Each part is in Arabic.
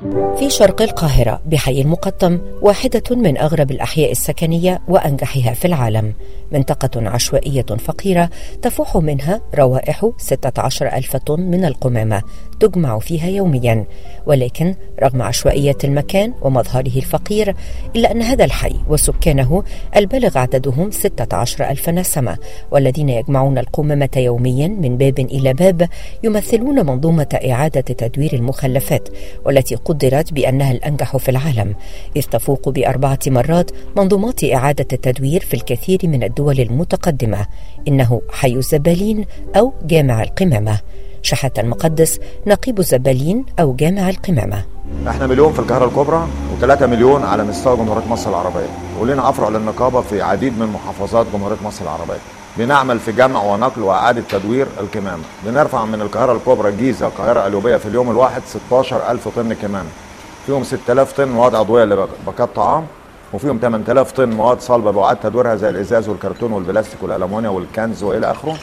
في شرق القاهرة بحي المقطم واحدة من أغرب الأحياء السكنية وأنجحها في العالم. منطقة عشوائية فقيرة تفوح منها روائح 16 ألف طن من القمامة تجمع فيها يوميا. ولكن رغم عشوائية المكان ومظهره الفقير إلا أن هذا الحي وسكانه البالغ عددهم 16 ألف نسمة والذين يجمعون القمامة يوميا من باب إلى باب يمثلون منظومة إعادة تدوير المخلفات والتي قدرت بأنها الأنجح في العالم إذ تفوق بأربعة مرات منظومات إعادة التدوير في الكثير من الدول المتقدمة إنه حي الزبالين أو جامع القمامة. شحات المقدس نقيب الزبالين أو جامع القمامة. إحنا مليون في القاهرة الكبرى و3 مليون على مستوى جمهورية مصر العربية ولنا افرع للنقابة في عديد من محافظات جمهورية مصر العربية. بنعمل في جمع ونقل وإعادة تدوير الكمامة. بنرفع من القاهرة الكبرى الجيزة القاهرة القليوبيه في اليوم الواحد 16000 طن كمامة. فيهم 6000 طن مواد عضوية لباكات طعام وفيهم 8000 طن مواد صلبه بعاد تدويرها زي الإزاز والكرتون والبلاستيك والالومنيا والكنز وإلى آخره.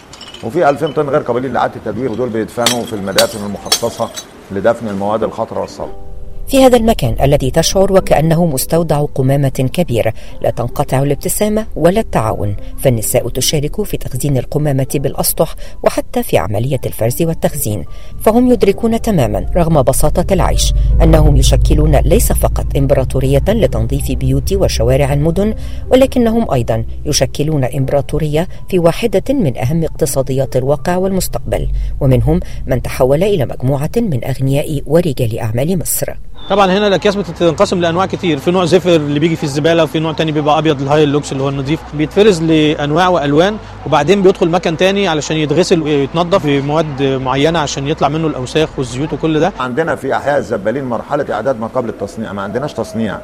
وفي 2000 طن غير قابلين لإعادة التدوير ودول بيدفنوا في المدافن المخصصة لدفن المواد الخطرة والصلبه في هذا المكان الذي تشعر وكأنه مستودع قمامة كبير لا تنقطع الابتسامة ولا التعاون. فالنساء تشارك في تخزين القمامة بالأسطح وحتى في عملية الفرز والتخزين. فهم يدركون تماما رغم بساطة العيش أنهم يشكلون ليس فقط إمبراطورية لتنظيف بيوت وشوارع المدن ولكنهم أيضا يشكلون إمبراطورية في واحدة من أهم اقتصاديات الواقع والمستقبل. ومنهم من تحول إلى مجموعة من أغنياء ورجال أعمال مصر. طبعا هنا الاكياس بتنقسم لأنواع كتير. في نوع زفر اللي بيجي في الزبالة وفي نوع تاني بيبقى أبيض ال high luxe اللي هو النظيف بيتفرز لأنواع وألوان وبعدين بيدخل مكان تاني علشان يتغسل ويتنضف بمواد معينة عشان يطلع منه الأوساخ والزيوت وكل ده. عندنا في أحياء الزبالين مرحلة إعداد ما قبل التصنيع. ما عندناش تصنيع.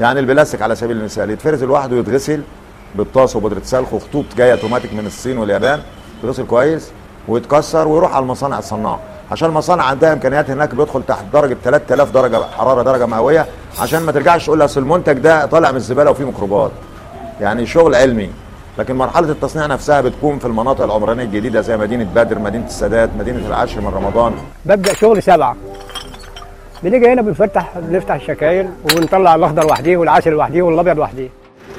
يعني البلاستيك على سبيل المثال يتفرز لوحده ويتغسل بالطاس وبودرة سلخ وخطوط جاية أوتوماتيك من الصين واليابان يتغسل كويس ويتكسر ويروح على المصانع الصناعة. عشان المصانع عندها إمكانيات هناك بيدخل تحت درجة 3000 درجة حرارة درجة مئوية عشان ما ترجعش تقول أصل المنتج ده طالع من الزبالة وفيه ميكروبات. يعني شغل علمي. لكن مرحلة التصنيع نفسها بتكون في المناطق العمرانية الجديدة زي مدينة بدر مدينة السادات مدينة العاشر من رمضان. ببدأ شغل سبعة. بنيجي هنا بنفتح بنفتح الشكاير ونطلع الأخضر وحده والعسل وحده والأبيض وحده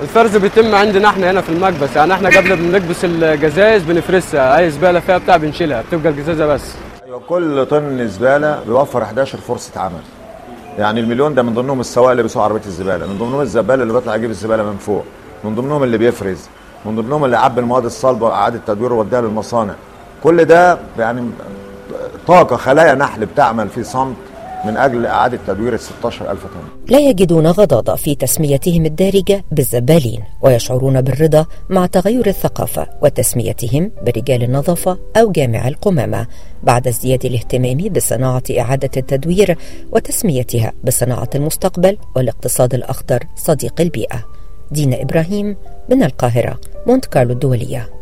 الفرز بيتم عندنا إحنا هنا في المكبس. يعني إحنا قبل بنكبس الجزايز بنفرسها أي زبالة فيها بتاع بنشيلها بتبقى الجزازة بس. كل طن زبالة بيوفر 11 فرصة عمل. يعني المليون ده من ضمنهم السواق اللي بيسوق عربية الزبالة من ضمنهم الزبال اللي بيطلع يجيب الزبالة من فوق من ضمنهم اللي بيفرز من ضمنهم اللي عبي المواد الصلبة اعاده تدوير ووديها للمصانع. كل ده يعني طاقة خلايا نحل بتعمل في صمت من أجل إعادة تدوير ال 16000 طن. لا يجدون غضاضة في تسميتهم الدارجة بالزبالين ويشعرون بالرضا مع تغير الثقافة وتسميتهم برجال النظافة أو جامع القمامة. بعد ازدياد الاهتمام بصناعة إعادة التدوير وتسميتها بصناعة المستقبل والاقتصاد الأخضر صديق البيئة. دينا إبراهيم من القاهرة مونت كارلو الدولية.